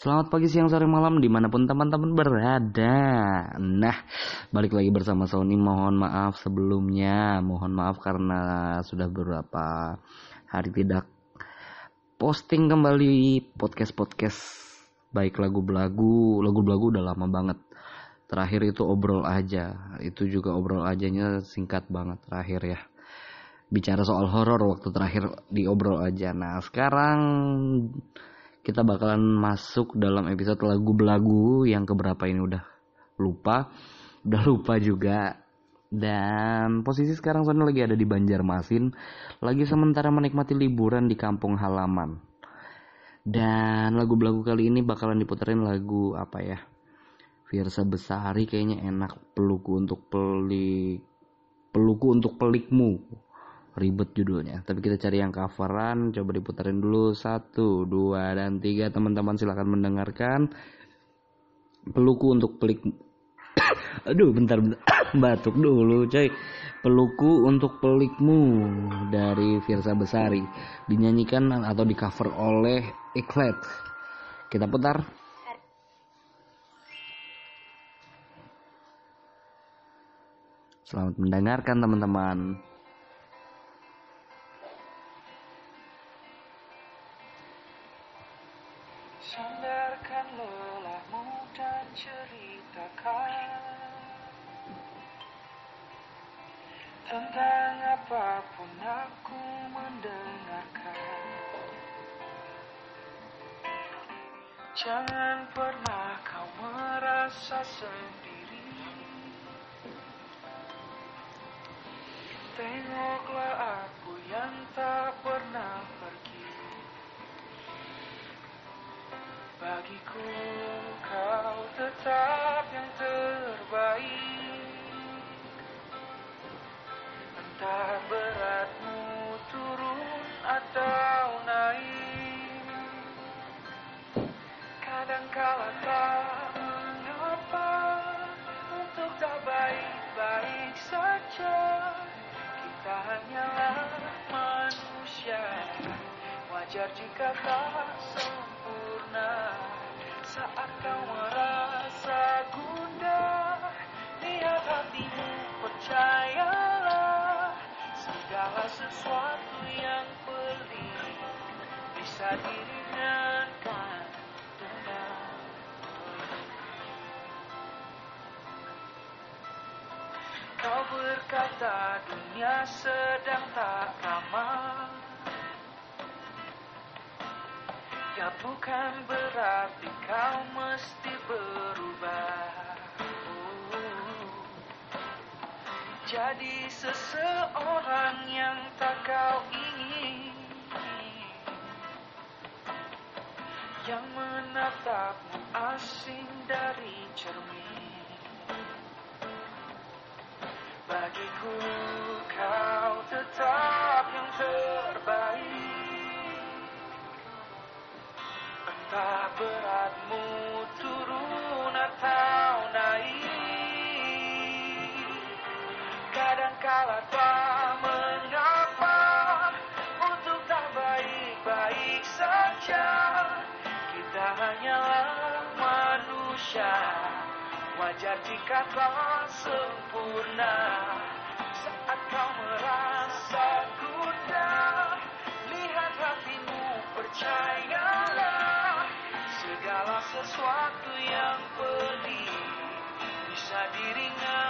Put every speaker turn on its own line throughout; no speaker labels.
Selamat pagi, siang, sore, malam di mana pun teman-teman berada. Nah, balik lagi bersama Sony. Mohon maaf sebelumnya. Mohon maaf karena sudah beberapa hari tidak posting kembali podcast-podcast baik lagu belagu lagu belagu udah lama banget. Terakhir itu obrol aja. Itu juga obrol ajanya singkat banget terakhir ya bicara soal horor waktu terakhir di obrol aja. Nah, sekarang kita bakalan masuk dalam episode lagu belagu yang keberapa ini udah lupa. Udah lupa juga. Dan posisi sekarang Sony lagi ada di Banjarmasin. Lagi sementara menikmati liburan di kampung halaman. Dan lagu belagu kali ini bakalan diputerin lagu apa ya? Virsa Besari kayaknya enak. Peluku untuk pelik peluku untuk pelikmu ribet judulnya. Tapi kita cari yang coveran coba diputarin dulu. Satu dua dan tiga. Teman-teman silahkan mendengarkan. Peluku untuk pelik aduh bentar, bentar. batuk dulu coy. Peluku untuk pelikmu dari Virsa Besari. Dinyanyikan atau di cover oleh Iklet kita putar. Selamat mendengarkan teman-teman.
Bagiku kau tetap yang terbaik. Entah beratmu turun atau naik. Kadangkala tak mengapa Untuk tak baik-baik saja. Kita hanyalah manusia. Wajar jika tak sempurna Saat kau merasa gundah Lihat hatimu percayalah Segala sesuatu yang pelik bisa diringankan dengan Kau berkata dunia sedang tak ramah Ya bukan berarti kau mesti berubah. Jadi seseorang yang tak kau ingin Yang menatapmu asing dari Jika tak sempurna Saat kau merasa gundah Lihat hatimu percayalah Segala sesuatu yang pedih Bisa diringankan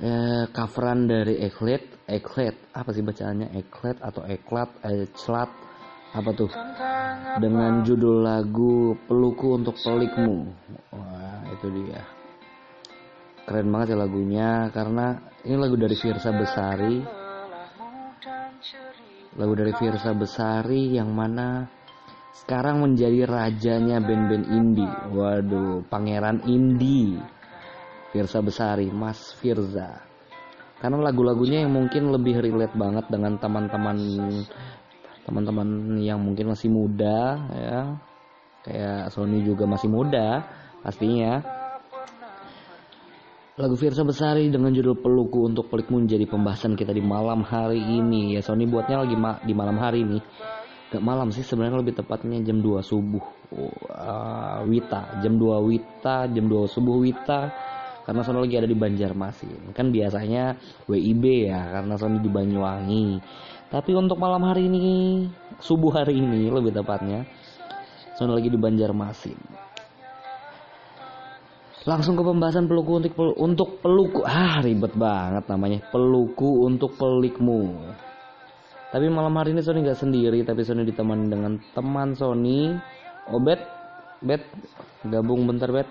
eh, coveran dari Eklet, Eklet, apa sih bacaannya? Eklet atau Eklat, Eklat, apa tuh? Dengan judul lagu Peluku untuk Pelikmu. Wah, itu dia. Keren banget ya lagunya karena ini lagu dari Virsa Besari. Lagu dari Virsa Besari yang mana sekarang menjadi rajanya band-band indie. Waduh, pangeran indie. Firza Besari, Mas Firza. Karena lagu-lagunya yang mungkin lebih relate banget dengan teman-teman teman-teman yang mungkin masih muda ya. Kayak Sony juga masih muda pastinya. Lagu Firza Besari dengan judul Peluku untuk Pelikmu menjadi pembahasan kita di malam hari ini. Ya Sony buatnya lagi ma- di malam hari ini gak malam sih sebenarnya lebih tepatnya jam 2 subuh Wah, Wita jam 2 Wita jam 2 subuh Wita karena Sony lagi ada di Banjarmasin. Kan biasanya WIB ya karena Sony di Banyuwangi. Tapi untuk malam hari ini subuh hari ini lebih tepatnya Sony lagi di Banjarmasin. Langsung ke pembahasan peluku untuk pel- untuk peluku. Ah ribet banget namanya. Peluku untuk pelikmu. Tapi malam hari ini Sony nggak sendiri, tapi Sony ditemani dengan teman Sony, Obet, Bet, gabung bentar Bet,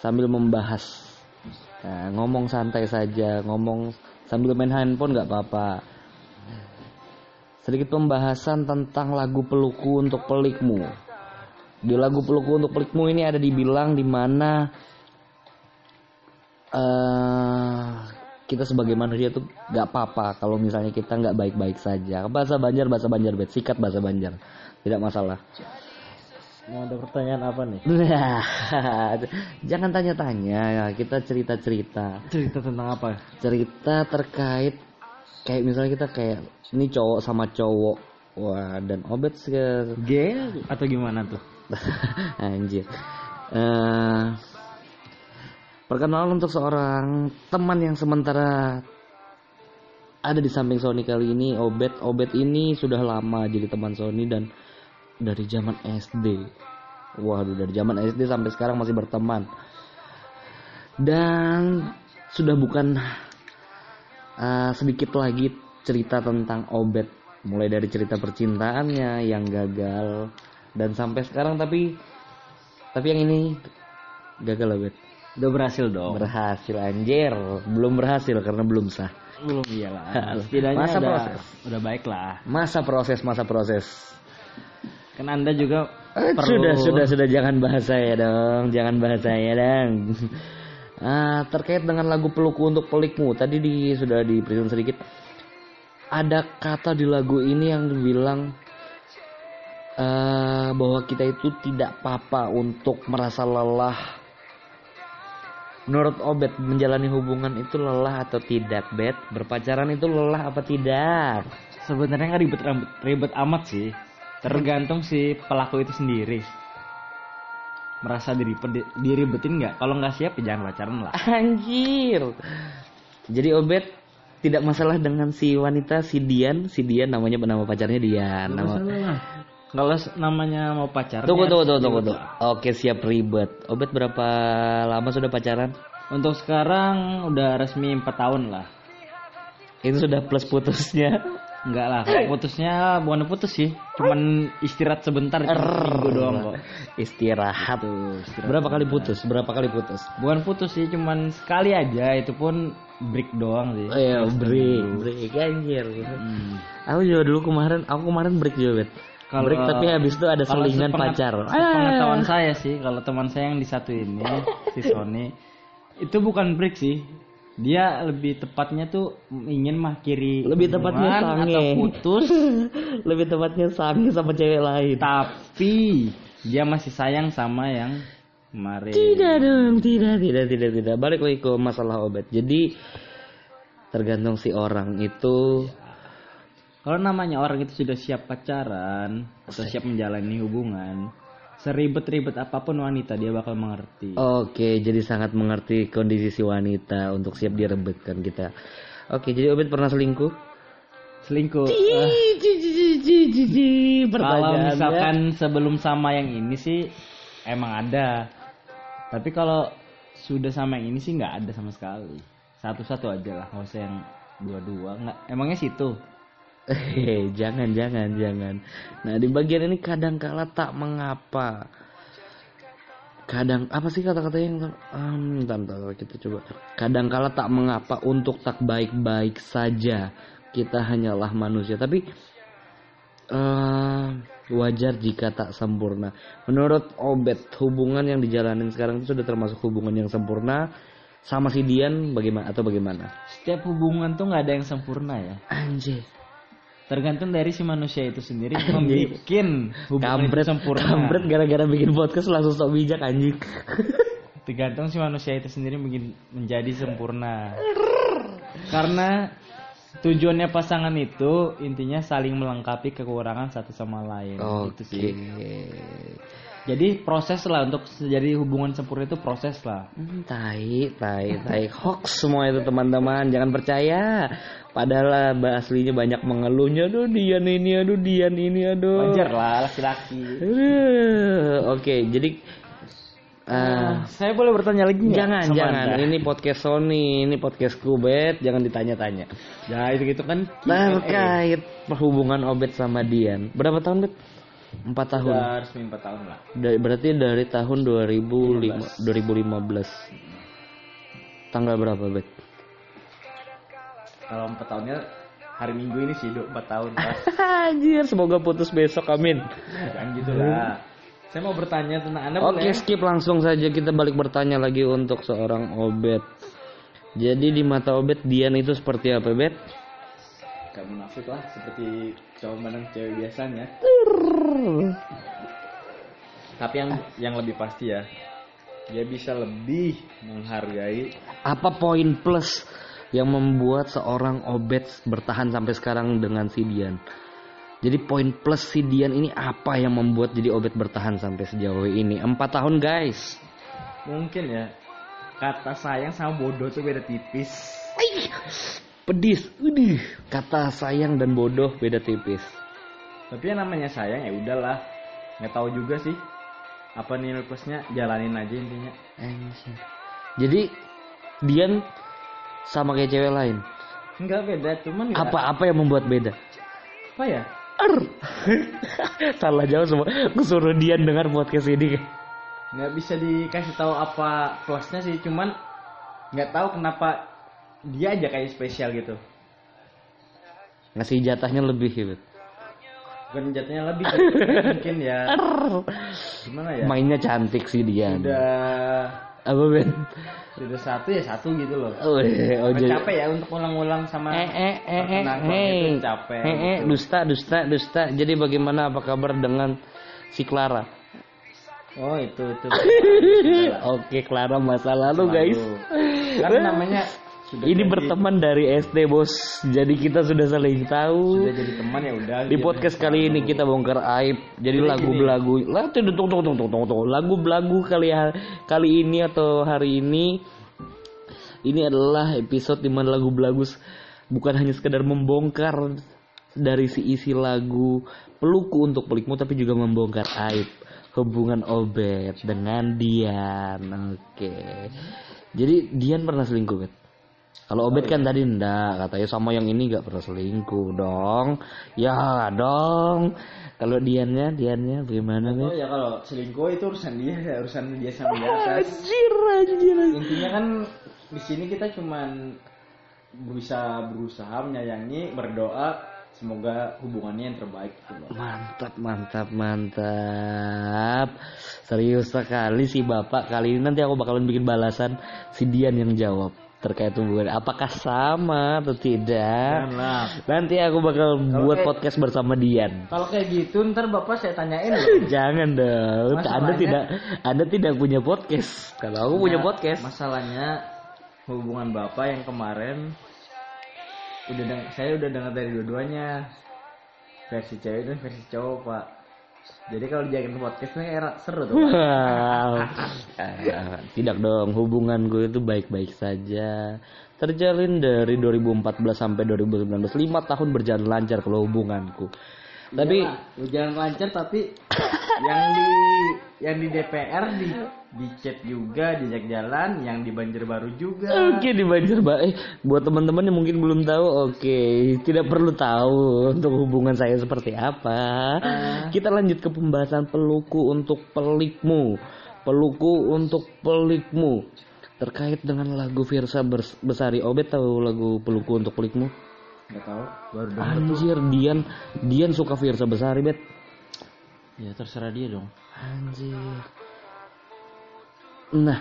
sambil membahas, Nah, ngomong santai saja, ngomong sambil main handphone nggak apa-apa. Sedikit pembahasan tentang lagu peluku untuk pelikmu. Di lagu peluku untuk pelikmu ini ada dibilang di mana eh kita sebagai manusia tuh nggak apa-apa kalau misalnya kita nggak baik-baik saja. Bahasa Banjar bahasa Banjar bet. Sikat bahasa Banjar. Tidak masalah
Mau ada pertanyaan apa nih?
Nah, jangan tanya-tanya kita cerita-cerita
Cerita tentang apa?
cerita terkait kayak misalnya kita kayak ini cowok sama cowok wah dan obet se-
G atau gimana tuh?
anjir Eh, perkenalan untuk seorang teman yang sementara ada di samping Sony kali ini Obet Obet ini sudah lama jadi teman Sony dan dari zaman SD waduh dari zaman SD sampai sekarang masih berteman dan sudah bukan eh, sedikit lagi cerita tentang Obet mulai dari cerita percintaannya yang gagal dan sampai sekarang tapi tapi yang ini gagal Obet
Udah berhasil dong.
berhasil anjir belum berhasil karena belum sah
Belum iyalah. Setidaknya
Masa
udah,
proses.
udah baik lah.
masa proses masa proses
Kan anda juga
Eh,
perlu
Sudah, sudah, sudah jangan bahas saya dong, jangan bahas saya dong. Ah, terkait dengan lagu peluku untuk pelikmu, tadi di sudah di present sedikit. Ada kata di lagu ini yang bilang eh, bahwa kita itu tidak apa-apa untuk merasa lelah. Menurut Obet, menjalani hubungan itu lelah atau tidak, Bet? Berpacaran itu lelah apa tidak?
Sebenarnya nggak ribet ribet amat sih. Tergantung si pelaku itu sendiri. Merasa diri diribetin nggak? Kalau nggak siap ya jangan pacaran lah.
Anjir. Jadi Obet tidak masalah dengan si wanita si Dian, si Dian namanya nama pacarnya Dian. Nama...
Kalau namanya mau pacaran.
Tunggu
ya
tunggu tunggu tunggu. tunggu. Oke siap ribet. Obet berapa lama sudah pacaran?
Untuk sekarang udah resmi 4 tahun lah.
Itu sudah plus putusnya.
Enggak lah, putusnya bukan putus sih, cuman istirahat sebentar cuma seminggu doang kok.
Istirahat.
Tuh, istirahat.
Berapa kali putus? Berapa kali putus?
Bukan putus sih, cuman sekali aja, itu pun break doang sih.
Oh ya break, break anjir.
Hmm.
Aku juga dulu kemarin, aku kemarin break juga bet.
Kalau-
break tapi habis itu ada selingan pacar.
Pengetahuan
Ah.
saya sih, kalau teman saya yang di satu ini, si Sony, itu bukan break sih. Dia lebih tepatnya tuh ingin mengakhiri
Lebih tepatnya sange.
atau putus,
Lebih tepatnya sange sama cewek lain.
tapi dia masih sayang sama yang kemarin.
Tidak dong, tidak, tidak, tidak, tidak. Balik lagi ke masalah obat. Jadi tergantung si orang itu.
Kalau namanya orang itu sudah siap pacaran atau siap menjalani hubungan, seribet-ribet apa pun wanita dia bakal mengerti.
Oke, jadi sangat mengerti kondisi si wanita untuk siap direbetkan kita. Oke, jadi Obet pernah selingkuh?
Selingkuh.
Ih, ji, ji, ji, ji, ji, ji.
kalau
Pertanyaannya-
misalkan sebelum sama yang ini sih emang ada. Tapi kalau sudah sama yang ini sih nggak ada sama sekali. Satu-satu aja lah, nggak usah yang dua-dua. Nggak, emangnya situ.
Jangan, jangan, jangan. Nah, di bagian ini kadang kala tak mengapa. Kadang apa sih kata-kata yang um, bentar, bentar, kita coba. Kadang kala tak mengapa untuk tak baik-baik saja. Kita hanyalah manusia, tapi eh wajar jika tak sempurna. Menurut Obet, hubungan yang dijalanin sekarang itu sudah termasuk hubungan yang sempurna sama si Dian bagaimana atau bagaimana?
Setiap hubungan tuh nggak ada yang sempurna ya.
Anjir.
Tergantung dari si manusia itu sendiri membuat hubungan itu
Kampret,
sempurna.
kampret gara-gara bikin podcast langsung sok bijak anjing.
Tergantung si manusia itu sendiri bikin menjadi sempurna. Karena tujuannya pasangan itu intinya saling melengkapi kekurangan satu sama lain. Gitu
Oke.
sih. Jadi proses lah untuk jadi hubungan sempurna itu proses lah.
Hmm, tai, tai, tai. Hoax semua itu teman-teman, jangan percaya. Padahal aslinya banyak mengeluhnya, aduh Dian ini, aduh Dian ini, aduh.
Wajar lah laki-laki.
Oke, jadi eh,
saya boleh bertanya lagi nggak
jangan, jangan.
Anda?
Ini podcast Sony, ini podcast Kubet, jangan ditanya-tanya.
Ya itu gitu kan.
Terkait hubungan Obet sama Dian. Berapa tahun, Bet? Empat tahun.
Udah resmi 4 tahun lah.
Dari, berarti dari tahun 2005, 2015. Tanggal berapa, Bet?
Kalau 4 tahunnya hari Minggu ini sih 4 tahun. Pas.
Anjir, semoga putus besok, amin.
Jangan gitu lah. Saya mau bertanya tentang Anda
Oke,
boleh?
skip langsung saja kita balik bertanya lagi untuk seorang Obet. Jadi di mata Obet Dian itu seperti apa, Bet?
Gak munafik lah seperti cowok mandang cewek biasanya. Tapi yang yang lebih pasti ya, dia bisa lebih menghargai
Apa poin plus yang membuat seorang Obet bertahan sampai sekarang dengan si Dian? Jadi poin plus si Dian ini apa yang membuat jadi Obet bertahan sampai sejauh ini? Empat tahun guys.
mungkin ya kata sayang sama bodoh tuh beda tipis.
Pedis, udih. Kata sayang dan bodoh beda tipis.
Tapi yang namanya sayang ya udahlah, nggak tahu juga sih apa nilai plusnya jalanin aja intinya.
Anjir. Jadi Dian sama kayak cewek lain.
Enggak beda, cuman ya-
Apa-apa yang membuat beda?
apa ya?
Ar. Salah jauh semua. Kesuruh Dian dengar podcast ini.
nggak bisa dikasih tahu apa plusnya sih cuman nggak tahu kenapa dia aja kayak spesial gitu
Ngasih jatahnya lebih gitu.
bukan jatuhnya lebih tapi mungkin ya gimana ya
Mainnya cantik sih Dian.
udah
Apa Ben?
udah satu ya satu gitu loh
Oh, eh, oh, jadi-
capek ya untuk ulang-ulang sama
Eh eh eh eh eh
itu capek
eh eh
gitu.
dusta dusta dusta. Jadi bagaimana apa kabar dengan si Clara?
oh itu itu
Oke Clara masa lalu guys.
karena namanya sudah
Ini
jadi-
berteman dari SD bos. Jadi kita sudah saling tahu.
sudah jadi teman ya udah
Di podcast kali ini kita bongkar aib. Jadi lagu belagu, lah tuh tunggu tunggu tunggu tunggu tunggu. Lagu belagu kali kali ini atau hari ini ini adalah episode di mana lagu belagu bukan hanya sekedar membongkar dari si isi lagu peluku untuk pelikmu tapi juga membongkar aib hubungan Obet dengan Dian. Oke. Jadi Dian pernah selingkuh, Bet? Kalau Obet kan tadi ndak, katanya sama yang ini nggak pernah selingkuh dong. Ya dong. Kalau Diannya, Diannya bagaimana,
Oh
Bet?
ya kalau selingkuh itu urusan dia ya urusan dia sama dia
Anjir, anjir.
intinya kan di sini kita cuman bisa berusaha menyayangi berdoa semoga hubungannya yang terbaik gitu loh
Mantap, mantap, mantap. Serius sekali si Bapak kali ini nanti aku bakalan bikin balasan si Dian yang jawab. Terkait hubungan apakah sama atau tidak
Janganlah.
nanti aku bakal buat
kayak-
podcast bersama Dian
Kalau kayak gitu ntar bapak saya tanyain loh.
jangan dong anda
Masalahnya-
tidak anda tidak punya podcast kalau aku punya podcast
Masalahnya hubungan bapak yang kemarin udah saya udah dengar dari dua-duanya versi cewek dan versi cowok pak. Jadi kalau dijadiin podcastnya era seru tuh.
Wow. Ah, tidak dong, hubunganku itu baik-baik saja. Terjalin dari 2014 sampai 2019, lima tahun berjalan lancar kalau hubunganku. Tapi
jangan lancar tapi yang di yang di DPR di di chat juga diajak jalan, yang di Banjarbaru juga.
Oke di Banjarbaru. Eh, buat teman-teman yang mungkin belum tahu, oke, tidak perlu tahu untuk hubungan saya seperti apa. Kita lanjut ke pembahasan peluku untuk pelikmu. Peluku untuk pelikmu. Terkait dengan lagu Virsa Besari. Obet tahu lagu peluku untuk pelikmu?
Gak tahu, baru.
Anjir, Dian, Dian suka Virsa Besari, bet.
Ya terserah dia dong.
Anjir. Nah,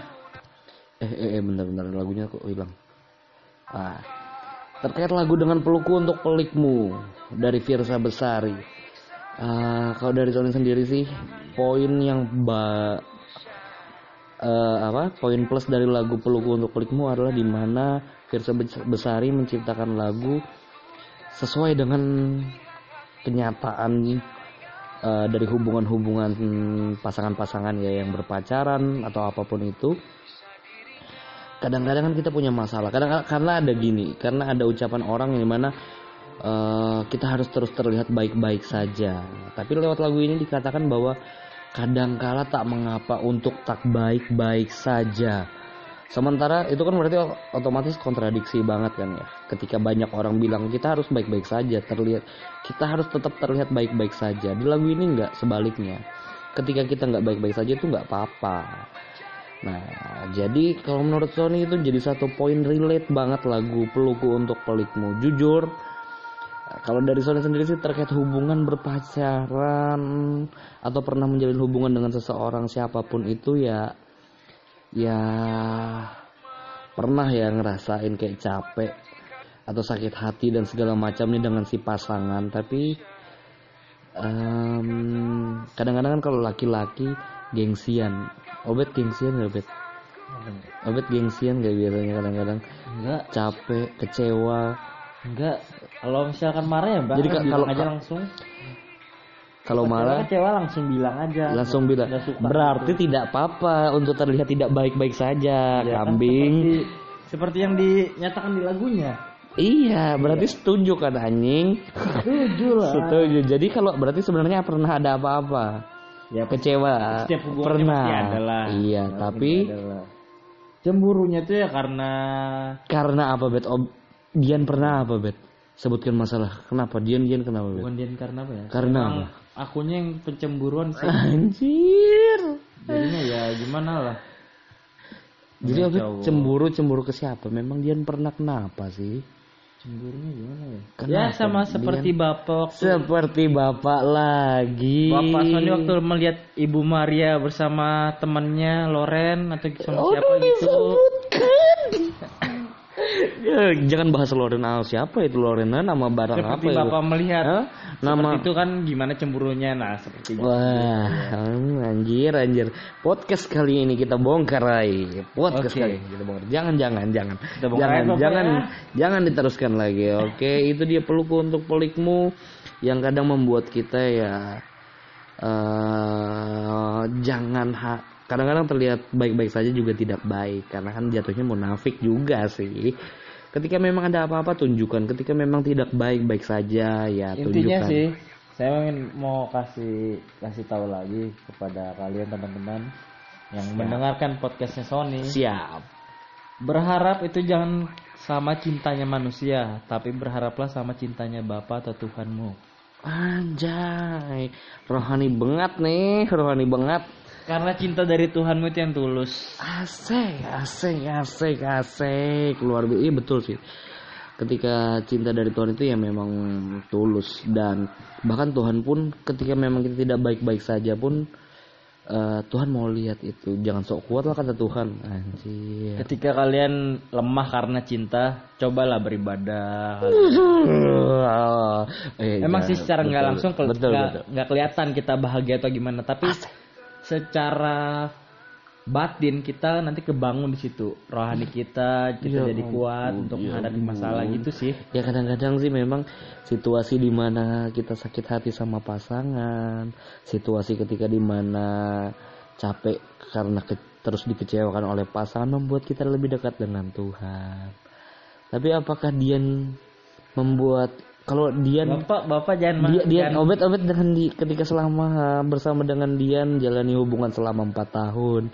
eh, eh, eh bentar-bentar lagunya kok hilang. Ah, terkait lagu dengan peluku untuk pelikmu dari Virsa Besari. Ah, kalau dari Sony sendiri sih, poin yang ba eh, apa? Poin plus dari lagu peluku untuk pelikmu adalah di mana Virsa Bes- Besari menciptakan lagu sesuai dengan kenyataan eh, dari hubungan-hubungan pasangan-pasangan ya yang berpacaran atau apa pun itu kadang-kadang kan kita punya masalah. Kadang karena ada gini karena ada ucapan orang yang di mana eh, kita harus terus terlihat baik-baik saja. Tapi lewat lagu ini dikatakan bahwa kadangkala tak mengapa untuk tak baik-baik saja Sementara itu kan berarti otomatis kontradiksi banget kan ya. Ketika banyak orang bilang kita harus baik-baik saja, terlihat kita harus tetap terlihat baik-baik saja. Di lagu ini nggak sebaliknya. Ketika kita nggak baik-baik saja itu nggak apa-apa. Nah, jadi kalau menurut Sony itu jadi satu poin relate banget lagu peluku untuk pelikmu. Jujur, kalau dari Sony sendiri sih terkait hubungan berpacaran atau pernah menjalin hubungan dengan seseorang siapa pun itu ya ya pernah ya ngerasain kayak capek atau sakit hati dan segala macamnya dengan si pasangan. Tapi em, kadang-kadang kan kalau laki-laki gengsian. Obet gengsian gak obet obet gengsian gak biasanya kadang-kadang?
Enggak,
capek kecewa.
Enggak. Kalau misalkan marah ya bang,
Jadi ka-
bilang
kalau-
aja langsung.
Kalau marah
kecewa langsung bilang aja.
langsung bilang berarti tidak apa-apa untuk terlihat tidak baik-baik saja
Ya kan,
kambing
seperti, seperti yang dinyatakan di lagunya.
iya berarti setuju kan anjing
Setuju lah.
setuju jadi kalau berarti sebenarnya pernah ada apa-apa
Ya
kecewa
setiap hubungan
pernah
pasti ada lah.
iya
Pasti
tapi
ada lah. cemburunya tuh ya karena
karena apa bet Ob- Dian pernah apa bet sebutkan masalah kenapa Dian Dian kenapa bet
bukan dia karena apa ya?
Karena
Emang
apa?
Akunya yang pencemburuan sih.
anjir
Jadinya ya gimana lah.
jadi
cowok.
cemburu cemburu ke siapa memang Dian pernah kenapa sih
Cemburunya gimana ya?
Kenapa
ya sama
dia-
seperti bapak waktu
seperti bapak lagi
Bapak Sony waktu melihat Ibu Maria bersama temannya Loren atau sama
Oh,
siapa gitu.
Ya, jangan bahas Lorena siapa itu Lorena nama barang
Seperti
apa itu
Bapak melihat
Hah? nama
seperti itu kan gimana cemburunya nah seperti itu.
Wah, hmm, anjir, anjir. Podcast kali ini kita bongkar, Rai. Podcast
Oke.
kali ini kita bongkar. Jangan, jangan, jangan.
Kita bongkar
Jangan,
aja, Bapak,
jangan,
ya.
jangan diteruskan lagi. Oke, itu dia peluku untuk pelikmu yang kadang membuat kita ya eh jangan ha- kadang-kadang terlihat baik-baik saja juga tidak baik karena kan jatuhnya munafik juga sih. Ketika memang ada apa-apa tunjukkan, ketika memang tidak baik-baik saja ya
Intinya
tunjukkan.
sih saya ingin mau kasih kasih tahu lagi kepada kalian teman-teman yang mendengarkan podcastnya Sony.
Siap.
Berharap itu jangan sama cintanya manusia, tapi berharaplah sama cintanya Bapa atau Tuhanmu.
Anjay, rohani banget nih, rohani banget.
Karena cinta dari Tuhanmu itu yang tulus.
Asik, asik, asik, asik. Luar biasa, iya betul sih. Ketika cinta dari Tuhan itu ya memang tulus dan bahkan Tuhan pun ketika memang kita tidak baik-baik saja pun eh, Tuhan mau lihat itu jangan sok kuat lah kata Tuhan anjir
Ketika kalian lemah karena cinta, cobalah beribadah.
Eh,
Emang
jangan.
sih secara nggak langsung nggak kelihatan kita bahagia atau gimana, tapi secara batin kita nanti kebangun di situ. Rohani kita kita
Ya
jadi kuat
ampun,
untuk
ya
menghadapi masalah gitu sih.
Ya kadang-kadang sih memang situasi di mana kita sakit hati sama pasangan situasi ketika di mana capek karena ke- terus dikecewakan oleh pasangan membuat kita lebih dekat dengan Tuhan. Tapi apakah Dian membuat kalau Dian
bapak bapak jangan
dia dia
jangan-
obet-obet dengan di ketika selama bersama dengan Dian jalani hubungan selama empat tahun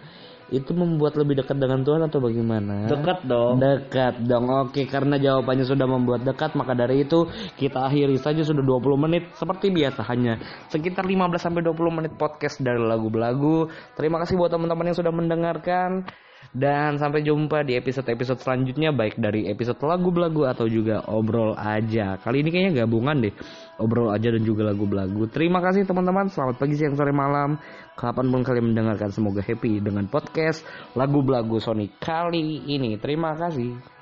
itu membuat lebih dekat dengan Tuhan atau bagaimana?
dekat dong
Dekat dong. Oke, karena jawabannya sudah membuat dekat, maka dari itu kita akhiri saja sudah 20 menit seperti biasa hanya sekitar 15 sampai 20 menit podcast dari lagu belagu. Terima kasih buat teman-teman yang sudah mendengarkan dan sampai jumpa di episode-episode selanjutnya baik dari episode lagu belagu atau juga obrol aja. Kali ini kayaknya gabungan deh. Obrol aja dan juga lagu belagu. Terima kasih teman-teman. Selamat pagi, siang, sore, malam. Kapan pun kalian mendengarkan semoga happy dengan podcast lagu belagu Sony kali ini. Terima kasih.